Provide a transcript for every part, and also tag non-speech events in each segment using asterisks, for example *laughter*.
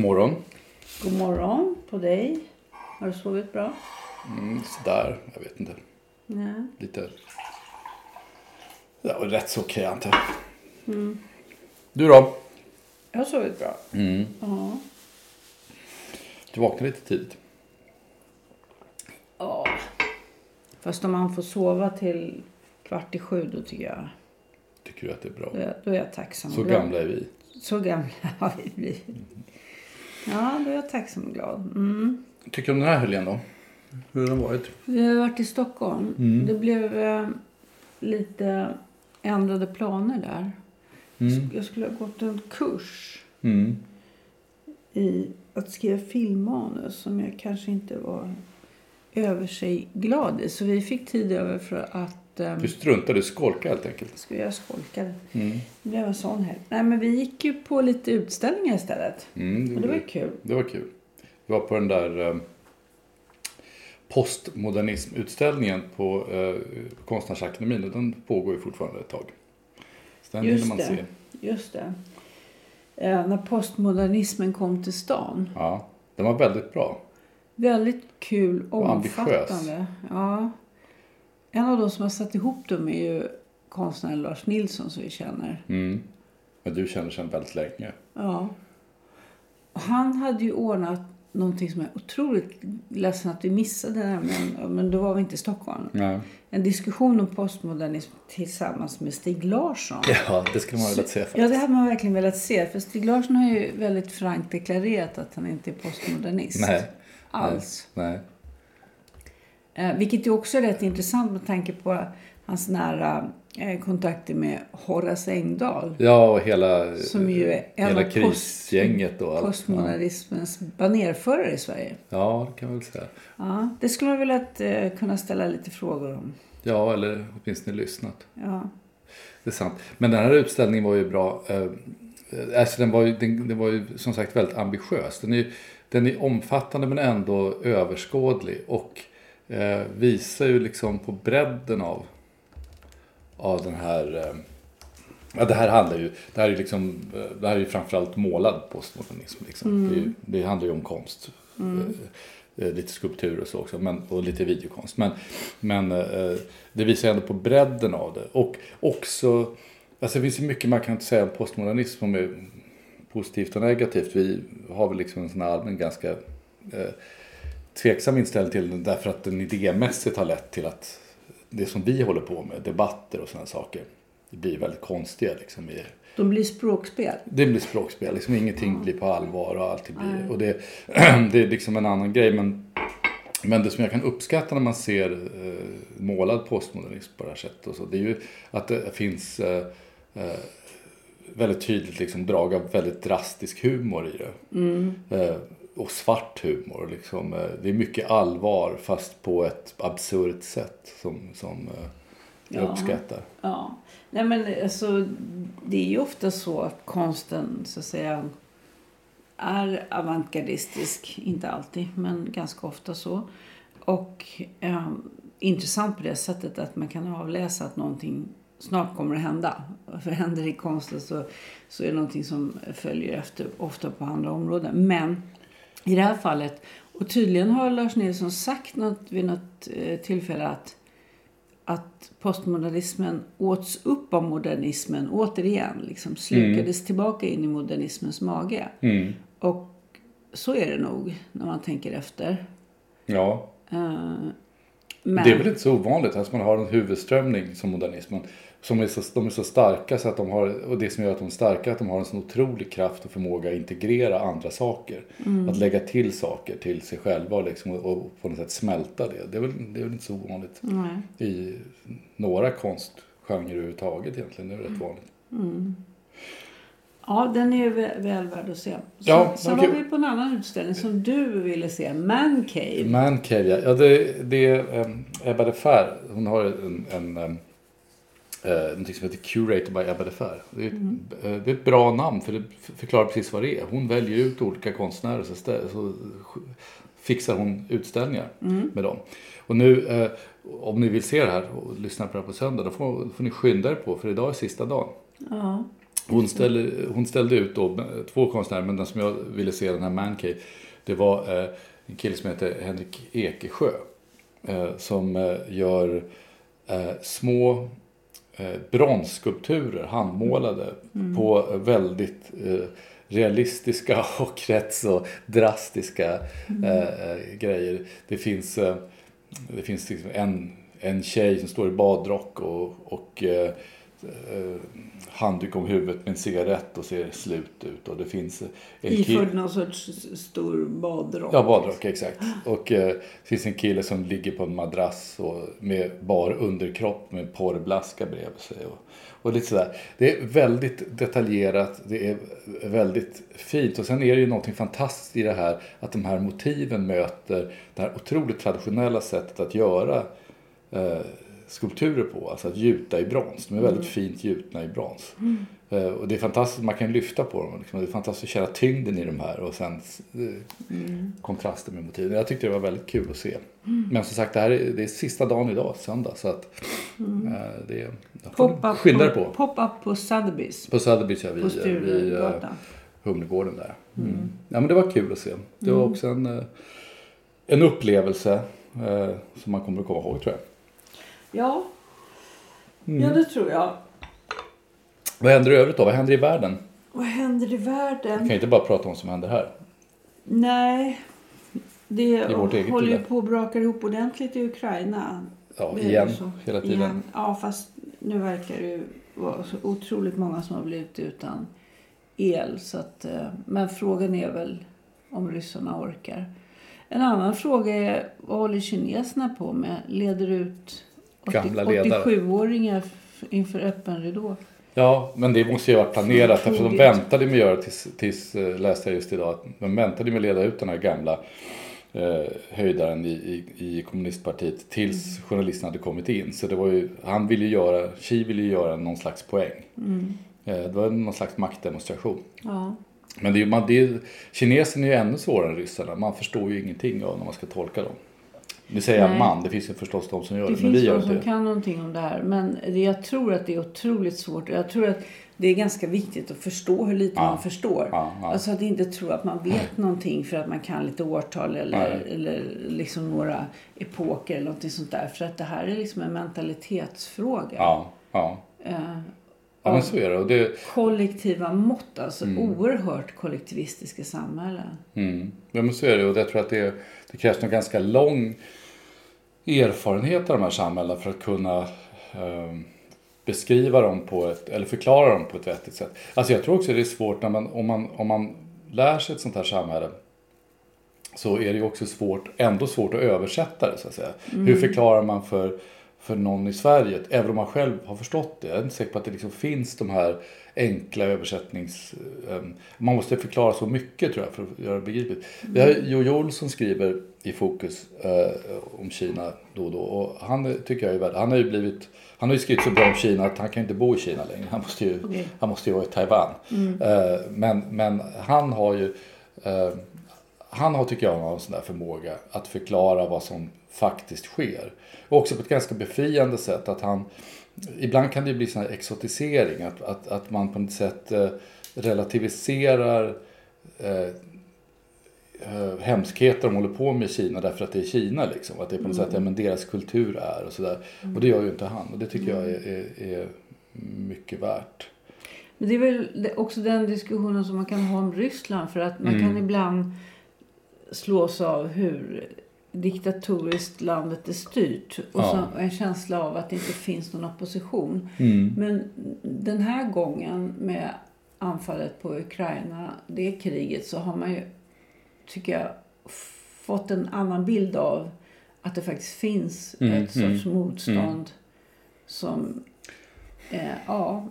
God morgon. God morgon på dig. Har du sovit bra? Mm, sådär, jag vet inte. Nej. Lite... Var rätt så okej antar jag. Du då? Jag har sovit bra. Ja. Du vaknade lite tidigt. ja. Fast om man får sova till kvart i sju då tycker jag. Tycker du att det är bra? Då är, då är jag tacksam Så gamla är vi. Så gamla *laughs* har vi blivit. Ja, då är jag tacksam och glad. Mm. Tycker du om den här helgen då? Hur har den varit? Vi har varit i Stockholm. Mm. Det blev eh, lite ändrade planer där. Mm. Jag skulle ha gått en kurs Mm. i att skriva filmmanus som jag kanske inte var över sig glad i. Så vi fick tid över för att Du struntade, du skolkade helt enkelt. skulle jag skolkade. Mm. Det blev en sån här. Nej men vi gick ju på lite utställningar istället. Mm, Och det var kul. Det var kul. Vi var på den där eh, postmodernismutställningen på eh, Konstnärsakademin och den pågår ju fortfarande ett tag. Så den Just man det. se. Just det. Eh, när postmodernismen kom till stan. Ja, den var väldigt bra. Väldigt kul, Och ambitiös. omfattande. Ja. En av de som har satt ihop dem är ju konstnären Lars Nilsson som vi känner. Mm. Men du känner sedan väldigt länge. Ja. Och han hade ju ordnat någonting som jag är otroligt ledsen att vi missade. Men, men då var vi inte i Stockholm. Nej. En diskussion om postmodernism tillsammans med Stig Larsson. Ja, det skulle man vilja se Ja, faktiskt. det hade man verkligen velat se. För Stig Larsson har ju väldigt frankt deklarerat att han inte är postmodernist. Nej. Alls. Nej. Eh, vilket ju också är rätt intressant med tanke på hans nära eh, kontakter med Horace Engdahl. Ja, och hela, Som ju är en hela av post- krisgänget och allt. Postmodernismens banerförare i Sverige. Ja, det kan man väl säga. Ja, det skulle man vilja eh, kunna ställa lite frågor om. Ja, eller åtminstone lyssnat. Ja. Det är sant. Men den här utställningen var ju bra. eh, Alltså den var ju, den, den var ju som sagt väldigt ambitiös. Den är, den är omfattande men ändå överskådlig. Och eh, visar ju liksom på bredden av, av den här... Eh, ja, det här handlar ju... Det här är ju liksom... eh, Det här är ju framförallt målad postmodernism. Liksom. Det, är ju, det handlar ju om konst. Eh, eh, lite skulptur och så också. Men, och lite videokonst. Men, men det visar ändå på bredden av det. Och också... Alltså det finns ju mycket man kan säga om postmodernism som är positivt och negativt. Vi har väl liksom en sån här allmän ganska eh, tveksam inställning till den därför att den idémässigt har lett till att det som vi håller på med, debatter och sådana saker, det blir väldigt konstiga. Liksom, i, De blir språkspel. det blir språkspel, liksom ingenting blir på allvar och alltid blir... Och det, *clears throat* det är liksom en annan grej. Men, men det som jag kan uppskatta när man ser eh, målad postmodernism på det här sättet och så, det är ju att det finns eh, eh, väldigt tydligt liksom drag av väldigt drastisk humor i det. Eh, och svart humor. Liksom. Eh, det är mycket allvar fast på ett absurt sätt som, som eh, jag Ja. uppskattar. Ja. Nej, men alltså, det är ju ofta så att konsten så att säga är avantgardistisk. Inte alltid, men ganska ofta så. Och eh, intressant på det sättet att man kan avläsa att någonting snart kommer att hända. För händer det i konsten så, så är det någonting som följer efter, ofta på andra områden. Men i det här fallet, och tydligen har Lars Nilsson sagt något, vid något eh, tillfälle att att postmodernismen åts upp av modernismen återigen. Liksom slukades tillbaka in i modernismens mage. Mm. Och så är det nog när man tänker efter. Ja, Eh, men, det är väl inte så ovanligt att man har en huvudströmning som modernismen. Som är så, de är så starka så att de har, och det som gör att de är starka är att de har en sån otrolig kraft och förmåga att integrera andra saker. Att lägga till saker till sig själva och, liksom, och, och på något sätt smälta det. Det är väl, det är väl inte så ovanligt Nej. i några konstgenrer överhuvudtaget egentligen. Det är rätt vanligt. Ja, den är väl, väl värd att se. Ja, sen okej. var vi på en annan utställning som du ville se. Man Cave. Mancave, ja. ja det, det är um, Ebba de Fer. Hon har en, en um, eh, någonting som heter Curator by Ebba de Fer. Det är, ett, eh, det är ett bra namn för det förklarar precis vad det är. Hon väljer ut olika konstnärer så, så fixar hon utställningar med dem. Och nu, eh, om ni vill se det här och lyssna på det här på söndag, då får, får ni skynda er på för idag är sista dagen. Ja. Hon ställde, hon ställde ut då eh, två konstnärer, men den som jag ville se, den här Mancave, det var eh, en kille som heter Henrik Ekesjö. Eh, som eh, gör små bronsskulpturer, handmålade, på eh, väldigt eh, realistiska *laughs* och rätt så drastiska eh, eh, grejer. Det finns, eh, det finns liksom en, en tjej som står i badrock och, och eh, eh, handduk om huvudet med en cigarett och ser slut ut. Och det finns en. Iförd någon sorts stor badrock. Ja, badrock, exakt. Och eh, det finns en kille som ligger på en madrass och med bar underkropp med porrblaska bredvid sig. Och, och lite sådär. Det är väldigt detaljerat, det är väldigt fint. Och sen är det ju någonting fantastiskt i det här att de här motiven möter det här otroligt traditionella sättet att göra eh, skulpturer på. Alltså att gjuta i brons. De är väldigt fint gjutna i brons. Eh, och det är fantastiskt, man kan lyfta på dem. Liksom. Det är fantastiskt att känna tyngden i de här och sen eh, kontrasten med motiven. Jag tyckte det var väldigt kul att se. Men som sagt, det här är, det är sista dagen idag, söndag. Så att eh, det är... Skynda på, pop-up på Sotheby's. På Söderby, ja, vid, På vid Sturegatan. Humlegården där. Mm. Ja, men det var kul att se. Det var också en, en upplevelse eh, som man kommer att komma ihåg tror jag. Ja. Mm. ja, det tror jag. Vad händer i övrigt då? Vad händer i världen? Vad händer i Vi världen? kan ju inte bara prata om vad som händer här. Nej, det håller ju på att braka ihop ordentligt i Ukraina. Ja, Det igen, hela tiden. Igen. Ja, fast nu verkar det ju vara så otroligt många som har blivit utan el. Så att, eh, men frågan är väl om ryssarna orkar. En annan fråga är vad håller kineserna på med? Leder ut 80, Gamla ledare. 87-åringar f- inför öppen ridå? Ja, men det måste ju ha varit planerat. Eftersom de väntade med att göra tills, tills eh, läste jag just idag, att de väntade med att leda ut den här gamla eh, höjdaren i, i, i kommunistpartiet tills Mm. journalisterna hade kommit in. Så det var ju, han ville göra, Xi ville ju göra någon slags poäng. Mm. Eh, det var någon slags maktdemonstration. Ja. Men det är, man, det är, kineserna är ju ännu svårare än ryssarna. Man förstår ju ingenting av när man ska tolka dem. Nu säger jag Nej. man, det finns ju förstås de som gör det, Det men vi finns gör de som det. kan någonting om det här. Men jag tror att det är otroligt svårt. Jag tror att det är ganska viktigt att förstå hur lite Ja. man förstår. Ja, ja. Alltså att inte tro att man vet någonting för att man kan lite årtal eller, Nej. eller liksom några epoker eller någonting sånt där. För att det här är liksom en mentalitetsfråga. Ja, ja. Eh, ja men så är det. Och det kollektiva mått, alltså oerhört kollektivistiska samhällen. Mm. Ja, men så är det. Och jag tror att det, det krävs nog ganska lång erfarenhet av de här samhällena för att kunna eh, beskriva dem på ett, eller förklara dem på ett vettigt sätt. Alltså jag tror också det är svårt när man, om man, om man lär sig ett sånt här samhälle så är det ju också svårt, ändå svårt att översätta det så att säga. Hur förklarar man för, för någon i Sverige, även om man själv har förstått det. Jag är inte säker på att det liksom finns de här enkla översättnings... Um, man måste förklara så mycket tror jag för att göra det begripligt. Mm. Vi har Jojo Olsson skriver i Fokus uh, om Kina då och då och han tycker jag är värd, han har ju blivit han har ju skrivit så bra om Kina att han kan inte bo i Kina längre. Han måste ju, okay. han måste ju vara i Taiwan. Mm. Uh, men, men han har ju uh, han har, tycker jag, en sån där förmåga att förklara vad som faktiskt sker. Och också på ett ganska befriande sätt att han, ibland kan det bli sån här exotisering, att, att, att man på något sätt eh, relativiserar eh, eh, hemskheter de håller på med i Kina därför att det är Kina. Liksom. Att det är på något mm. sätt ja, men deras kultur är och sådär. Mm. Och det gör ju inte han och det tycker jag är, är, är mycket värt. Men det är väl också den diskussionen som man kan ha om Ryssland för att man mm. kan ibland slås av hur diktatoriskt landet är styrt. Och ja. så en känsla av att det inte finns någon opposition. Mm. Men den här gången med anfallet på Ukraina, det kriget, så har man ju, tycker jag, fått en annan bild av att det faktiskt finns mm. ett sorts mm. motstånd mm. som, eh, ja,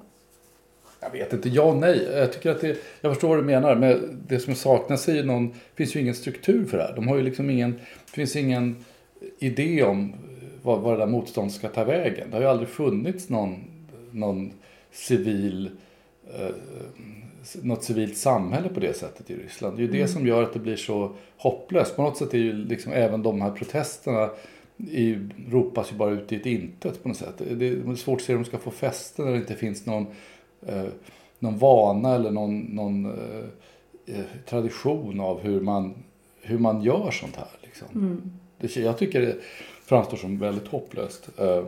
jag vet inte, ja nej. Jag tycker att det, jag förstår vad du menar. Men det som saknas är ju någon, finns ju ingen struktur för det här. De har ju liksom ingen, det finns ingen idé om vad, vad det där motståndet ska ta vägen. Det har ju aldrig funnits någon, någon civil, eh, något civilt samhälle på det sättet i Ryssland. Det är ju mm. det som gör att det blir så hopplöst. På något sätt är ju liksom även de här protesterna i, ropas ju bara ut i ett intet på något sätt. Det är svårt att se hur de ska få fäste när det inte finns någon eh, någon vana eller någon, någon eh, eh, tradition av hur man, hur man gör sånt här. Liksom. Mm. Det, jag tycker det framstår som väldigt hopplöst eh,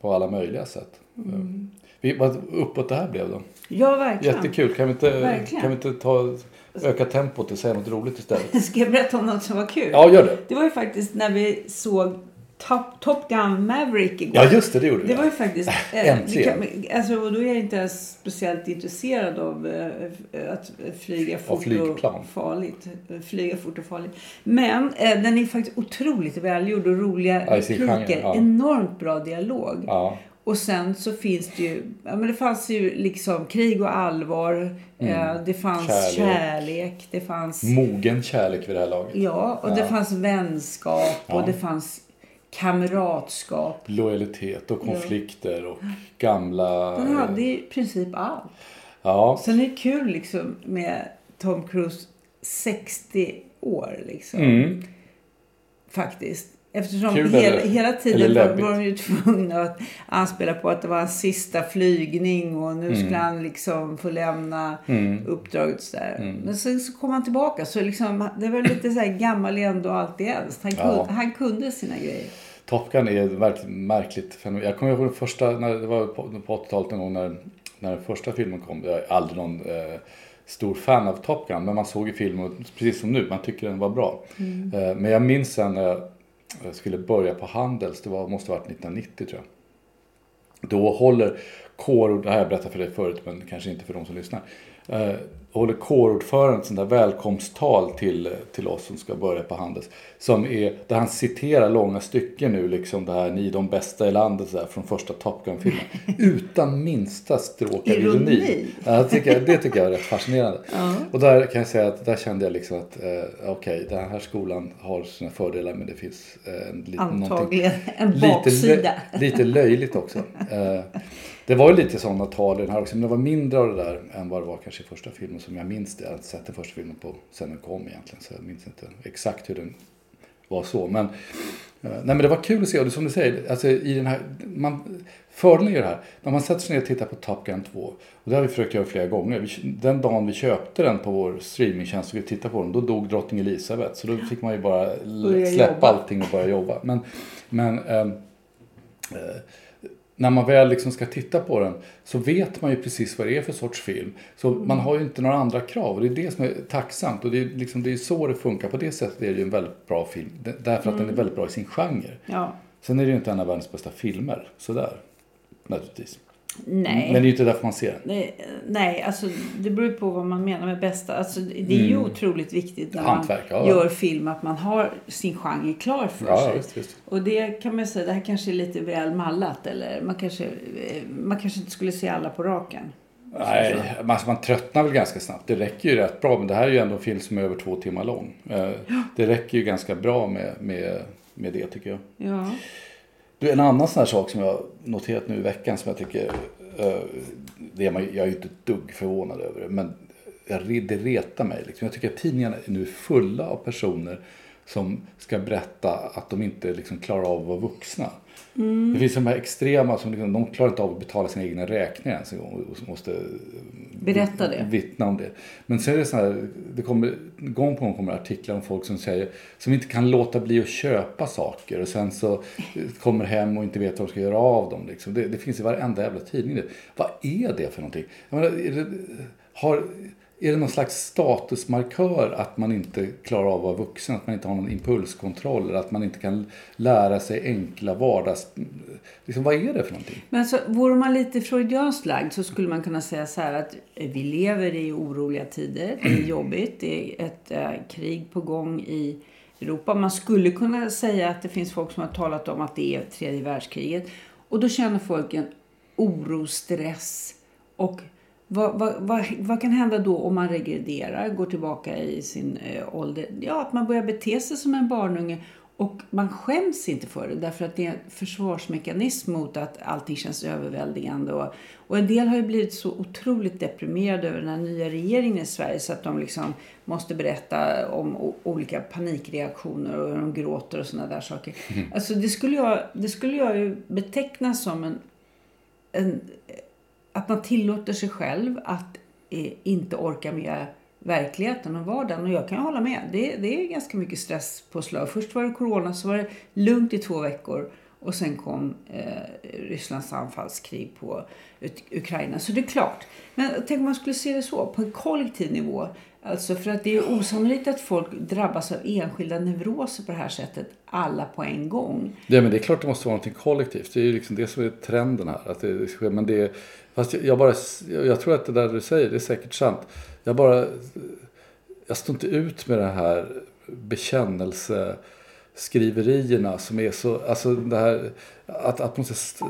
på alla möjliga sätt. Mm. Vi, vad uppåt det här blev då. Ja, verkligen. Jättekul. Kan vi inte, kan vi inte ta, öka tempot och säga något roligt istället? *laughs* Ska jag berätta om något som var kul? Ja, gör det. Det var ju faktiskt när vi såg Top, Top Gun Maverick igår. Ja, just det. Det gjorde. Det var ju faktiskt... *laughs* Eh, Äntligen. Kan, alltså, då är jag inte ens speciellt intresserad av eh, att flyga fort och farligt. Flyga fort och farligt. Men eh, den är faktiskt otroligt välgjord och roliga repliker. Ja. Enormt bra dialog. Ja. Och sen så finns det ju, ja men det fanns ju liksom krig och allvar. Mm. Eh, det fanns kärlek. kärlek. Det fanns... Mogen kärlek vid det här laget. Ja, och ja. det fanns vänskap och det fanns kamratskap. Lojalitet och konflikter och gamla... Den hade i princip allt. Ja. Sen är det kul liksom med Tom Cruise 60 år liksom. Mm. Faktiskt. Eftersom Kul hela, hela tiden var, de ju tvungna att anspela på att det var hans sista flygning och nu mm. skulle han liksom få lämna mm. uppdraget. Så mm. Men sen så kom han tillbaka så liksom, det var lite så här gammal ändå alltid äldst. Han, ja. kunde, han kunde sina grejer. Top Gun är verkligen märkligt. Jag kommer ihåg den första, när det var på, på 80-talet någon gång när, när den första filmen kom. Jag är aldrig någon eh, stor fan av Top Gun men man såg ju filmen precis som nu, man tycker den var bra. Mm. Eh, men jag minns sen när jag jag skulle börja på Handels, det var, måste ha varit 1990 tror jag. Då håller kårord, det här har jag berättat för dig förut men kanske inte för de som lyssnar. Eh, Eh, håller kårordföranden ett sånt där välkomsttal till, till oss som ska börja på Handels. Som är, där han citerar långa stycken nu, liksom det här ni de bästa i landet så där, från första Top Gun-filmen. *laughs* Utan minsta stråk av ironi. Ja, det, tycker jag, det tycker jag är rätt fascinerande. Ja. Och där kan jag säga att där kände jag liksom att eh, okej, okay, den här skolan har sina fördelar men det finns eh, en, Antagligen en baksida. Lite, lite löjligt också. *laughs* Eh, det var ju lite sådana tal i den här också, men det var mindre av det där än vad det var kanske i första filmen som jag minns det. Jag har inte sett den första filmen på sen den kom egentligen, så jag minns inte exakt hur den var så. Men, eh, nej, men det var kul att se, och det som du säger, alltså i den här, man, fördelen är det här, när man sätter sig ner och tittar på Top Gun 2, och det har vi försökt göra flera gånger. Den dagen vi köpte den på vår streamingtjänst och vi tittade på den, då dog drottning Elisabeth. Så då fick man ju bara släppa allting och börja jobba. Men, men ähm, äh, när man väl liksom ska titta på den så vet man ju precis vad det är för sorts film. Så mm. man har ju inte några andra krav och det är det som är tacksamt. Och det är, liksom, det är så det funkar. På det sättet är det ju en väldigt bra film. Därför att mm. den är mm. väldigt bra i sin genre. Ja. Sen är det ju inte en av världens bästa filmer. Sådär. Naturligtvis. Nej. Men det är ju inte därför man ser den. Nej, nej, alltså det beror ju på vad man menar med bästa. Alltså, det är ju otroligt viktigt när Mm. Hantverk, ja. man gör film att man har sin genre klar för Ja, sig. visst, visst. Och det kan man säga, det här kanske är lite väl mallat. Eller man kanske, eh, man kanske inte skulle se alla på raken. Nej, man, alltså man tröttnar väl ganska snabbt. Det räcker ju rätt bra. Men det här är ju ändå en film som är över två timmar lång. Eh, Det räcker ju ganska bra med, med, med det tycker jag. Ja. Du, en annan sån här sak som jag noterat nu i veckan som jag tycker, eh, det är man, jag är ju inte ett dugg förvånad över det, men det retar mig. Liksom. Jag tycker att tidningarna är nu fulla av personer som ska berätta att de inte liksom klarar av att vara vuxna. Det finns de här extrema som liksom, de klarar inte av att betala sina egna räkningar ens en gång och måste Berätta det. vittna om det. Men sen är det så här, det kommer, gång på gång kommer artiklar om folk som säger, som inte kan låta bli att köpa saker och sen så kommer hem och inte vet vad de ska göra av dem. Liksom. Det, det finns i varenda jävla tidning. Det. Vad är det för någonting? Jag menar, är, det, har, är det någon slags statusmarkör att man inte klarar av att vara vuxen? Att man inte har någon impulskontroll? Eller att man inte kan lära sig enkla vardags... Liksom, vad är det för någonting? Men alltså, vore man lite freudianskt lagd så skulle man kunna säga så här att eh, vi lever i oroliga tider. Det är jobbigt. Det är ett äh, krig på gång i Europa. Man skulle kunna säga att det finns folk som har talat om att det är tredje världskriget. Och då känner folk en oro, stress och vad, vad, vad, vad kan hända då om man regrederar, går tillbaka i sin eh, ålder? Ja, att man börjar bete sig som en barnunge och man skäms inte för det därför att det är en försvarsmekanism mot att allting känns överväldigande. Och, och en del har ju blivit så otroligt deprimerade över den här nya regeringen i Sverige så att de liksom måste berätta om olika panikreaktioner och hur de gråter och sådana där saker. Alltså det skulle jag, det skulle jag ju beteckna som en, en att man tillåter sig själv att eh, inte orka med verkligheten och vardagen. Och jag kan hålla med. Det, det är ganska mycket stress på slag. Först var det corona, så var det lugnt i två veckor. Och sen kom eh, Rysslands anfallskrig på Ut- Ukraina. Så det är klart. Men tänk om man skulle se det så, på en kollektiv nivå. Alltså för att det är osannolikt att folk drabbas av enskilda neuroser på det här sättet. Alla på en gång. Ja, men det är klart det måste vara någonting kollektivt. Det är ju liksom det som är trenden här. Att det. Men det är, fast jag, jag bara, jag, jag tror att det där du säger, det är säkert sant. Jag bara, jag står inte ut med det här bekännelseskriverierna som är så, alltså det här att, att man ska st-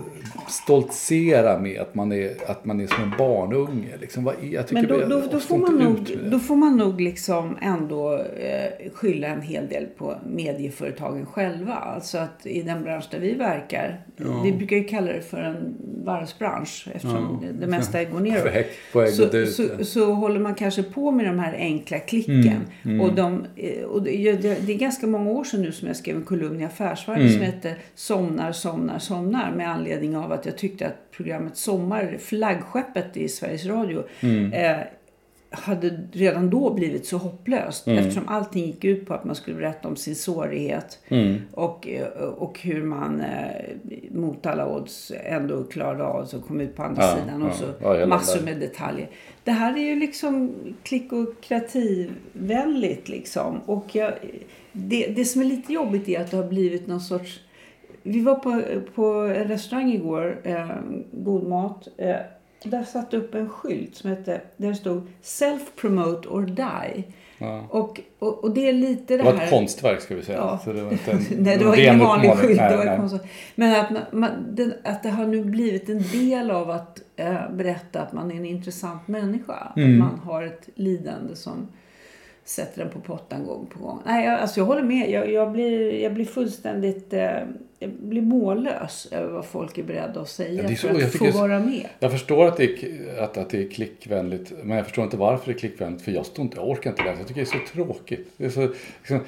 stoltsera med att man är, att man är som en barnunge. Liksom, vad är, jag tycker Men då, då, då, får man nog, då får man nog liksom ändå eh, skylla en hel del på medieföretagen själva. Alltså att i den bransch där vi verkar, vi brukar ju kalla det för en varvsbransch eftersom det mesta går neråt. På på så, så, ja. så håller man kanske på med de här enkla klicken. Mm, Och, de, eh, och det, det, det är ganska många år sedan nu som jag skrev en kolumn i Affärsvärlden Mm. som hette Somnar, somnar, somnar med anledning av att jag tyckte att programmet Sommar, flaggskeppet i Sveriges Radio, Mm. eh, hade redan då blivit så hopplöst Mm. eftersom allting gick ut på att man skulle berätta om sin sårighet Mm. och, eh, och hur man eh, mot alla odds ändå klarade av att komma ut på andra Ja, sidan och ja. så Ja, massor med detaljer. Det här är ju liksom klickokrativvänligt liksom. Och jag, det, det som är lite jobbigt är att det har blivit någon sorts... Vi var på, på en restaurang igår, eh, god mat. Eh, där satt upp en skylt som hette, där det stod Self promote or die. Ja. Och, och, och det är lite det, Det var här... ett konstverk ska vi säga. Ja. Så det var inte en, *laughs* Nej, det var ingen vanlig skylt. Nej, Det var nej. Men att, man, man, den, att det har nu blivit en del av att eh, berätta att man är en intressant människa. Mm. Att man har ett lidande som sätter den på pottan gång på gång. Nej, jag, alltså jag håller med. Jag, jag, blir, jag blir fullständigt... Eh, blir mållös över vad folk är beredda att säga Ja, så- för att få tycker- vara med. Jag förstår att det, är, att, att det är klickvänligt, men jag förstår inte varför det är klickvänligt. För jag, står inte, jag orkar inte läsa. Jag tycker det är så tråkigt. Det är så, liksom,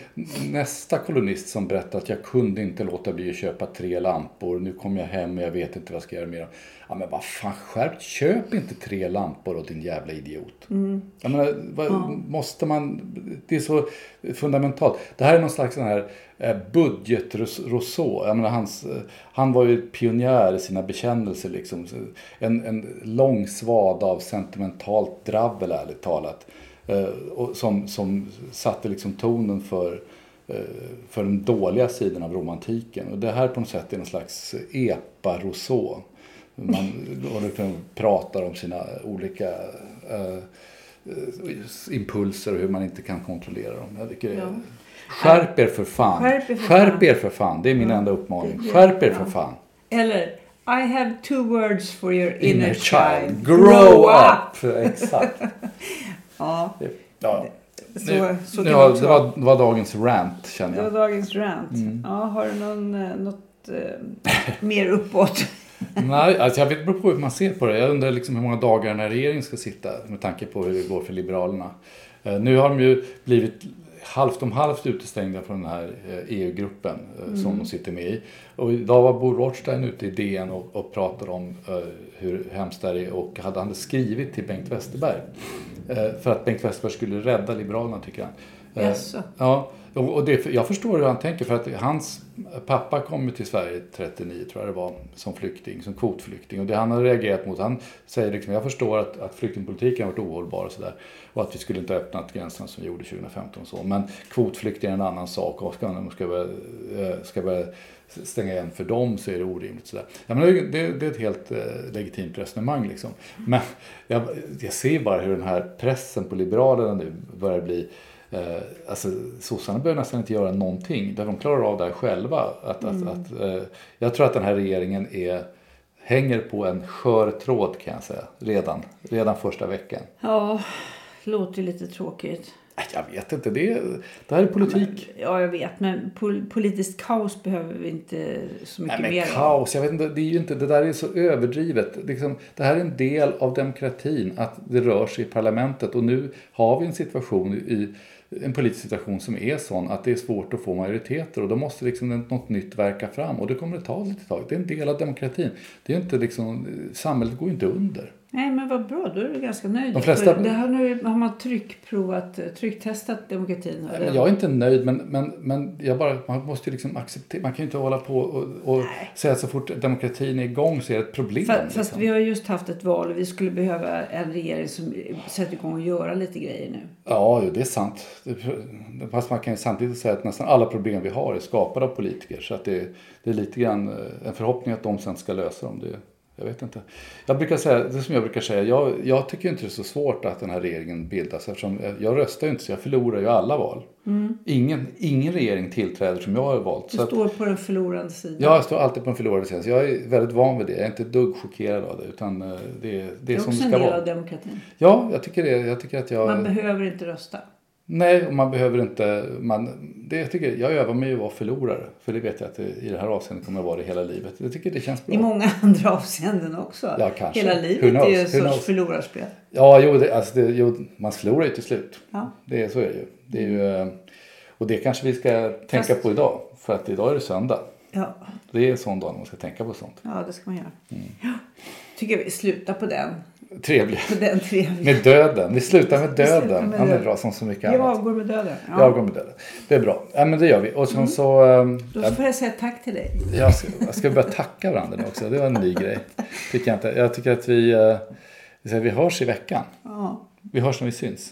nästa kolumnist som berättar att jag kunde inte låta bli att köpa tre lampor. Nu kom jag hem och jag vet inte vad jag ska göra dem. Ja men vad fan skärpt, köp inte tre lampor åt din jävla idiot. Jag menar, vad, måste man, det är så fundamentalt. Det här är någon slags sån här eh, budget-Rousseau. Jag menar, hans, eh, han var ju pionjär i sina bekännelser. Liksom. En, en lång svad av sentimentalt drabbel, ärligt talat. Eh, och som, som satte liksom tonen för, eh, för den dåliga sidan av romantiken. Och det här på något sätt är någon slags epa-Rousseau. man *laughs* pratar om sina olika eh, impulser och hur man inte kan kontrollera dem. Jag tycker det är, Skärp er för fan. Skärp er för Skärp fan. er för fan. Det är min enda uppmaning. Skärp er för fan. Eller I have two words for your inner, child. Grow up! Exakt. *laughs* Ja, Ja. så, Nu, så var, det var, det var dagens rant känner Det var jag. dagens rant. Mm. Ja, har du någon, eh, något eh, mer uppåt? *laughs* Nej, alltså jag vet beror på hur man ser på det. Jag undrar liksom hur många dagar den här regeringen ska sitta med tanke på hur det går för Liberalerna. Eh, Nu har de ju blivit halvt om halvt utestängda från den här eh, EU-gruppen eh, som de sitter med i. Och idag var Bo Rothstein ute i DN och, och pratade om eh, hur hemskt det är och hade han skrivit till Bengt Westerberg. Eh, för att Bengt Westerberg skulle rädda Liberalerna tycker han. Jaså? Ja, och det, jag förstår hur han tänker för att hans pappa kom till Sverige 39 tror jag det var som flykting, som kvotflykting. Och det han har reagerat mot, han säger liksom, jag förstår att, att flyktingpolitiken har varit ohållbar och sådär. Och att vi skulle inte ha öppnat gränserna som vi gjorde 2015 och så. Men kvotflyktingar är en annan sak och ska man ska börja, eh, ska börja stänga igen för dem så är det orimligt. Sådär. Ja, men det, det, det är ett helt eh, legitimt resonemang liksom. Men jag, jag ser bara hur den här pressen på Liberalerna nu börjar bli Eh, alltså, sossarna behöver nästan inte göra någonting. Där de klarar av det här själva. Att, att, att, eh, jag tror att den här regeringen är, hänger på en skör tråd kan jag säga. Redan, redan första veckan. Ja, låter lite tråkigt. Jag vet inte, det, är, det här är politik. Ja, jag vet. Men pol- politiskt kaos behöver vi inte så mycket Nej, mer men av. kaos, jag vet inte, det är ju inte, det där är så överdrivet. Liksom, det här är en del av demokratin, att det rör sig i parlamentet. Och nu har vi en situation i en politisk situation som är sån att det är svårt att få majoriteter och då måste liksom något nytt verka fram och det kommer att ta lite tag. Det är en del av demokratin. Det är inte liksom, samhället går ju inte under. Nej, men vad bra. Då är du ganska nöjd. De flesta- Det här nu har man tryckprovat, trycktestat demokratin. Nej, men jag är inte nöjd, men, men, men jag bara, man måste ju liksom acceptera. Man kan ju inte hålla på och, och säga att så fort demokratin är igång så är det ett problem. Fa- Fast liksom. vi har just haft ett val och vi skulle behöva en regering som sätter igång och göra lite grejer nu. Ja, det är sant. Fast man kan ju samtidigt säga att nästan alla problem vi har är skapade av politiker. Så att det, det är lite grann eh, en förhoppning att de sen ska lösa dem. Det, jag vet inte. Jag brukar säga, det som jag brukar säga, jag, jag tycker inte det är så svårt att den här regeringen bildas. Eftersom jag, jag röstar ju inte så jag förlorar ju alla val. Ingen, ingen regering tillträder som jag har valt. Du Så att, står på den förlorande sidan. jag står alltid på en förlorad sida. Så jag är väldigt van vid det. Jag är inte ett dugg chockerad av det. Utan eh, det, det är, det är som också det en ska del vara. av demokratin. Ja, jag tycker det. Jag tycker att jag... Man behöver inte rösta. Nej, och man behöver inte... Man, det, jag, tycker, jag övar mig att vara förlorare. För det vet jag att det, i det här avseendet kommer att vara det hela livet. Jag tycker det känns bra. I många *laughs* andra avseenden också. Ja, kanske. Hela livet knows? är ju en Who sorts förlorarspel. Ja, jo, det, alltså det, jo, man förlorar ju till slut. Ja. Det, så är det ju. Det är ju eh, och det kanske vi ska tänka Fast- på idag. För att idag är det söndag. Ja, Det är en sån dag när man ska tänka på sånt. ja det ska man göra. Mm. Ja. Tycker vi slutar på den. Trevligt. På den trevliga. Med döden. Vi slutar med döden. med Han är bra som så mycket Jag annat. avgår med döden. Ja. Jag går med döden. Det är bra. Ja, men det gör vi. Och sen så... ehm, Då jag- får jag säga tack till dig. Jag ska, jag ska börja tacka varandra nu också. Det var en ny grej. Tycker jag, inte. jag tycker att vi, eh, vi vi hörs i veckan. Ja. Vi hörs när vi syns.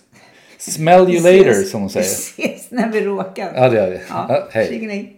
Smell you later som hon Vi säger. ses när vi råkar. Ja det gör vi. Ja. Ja, hej.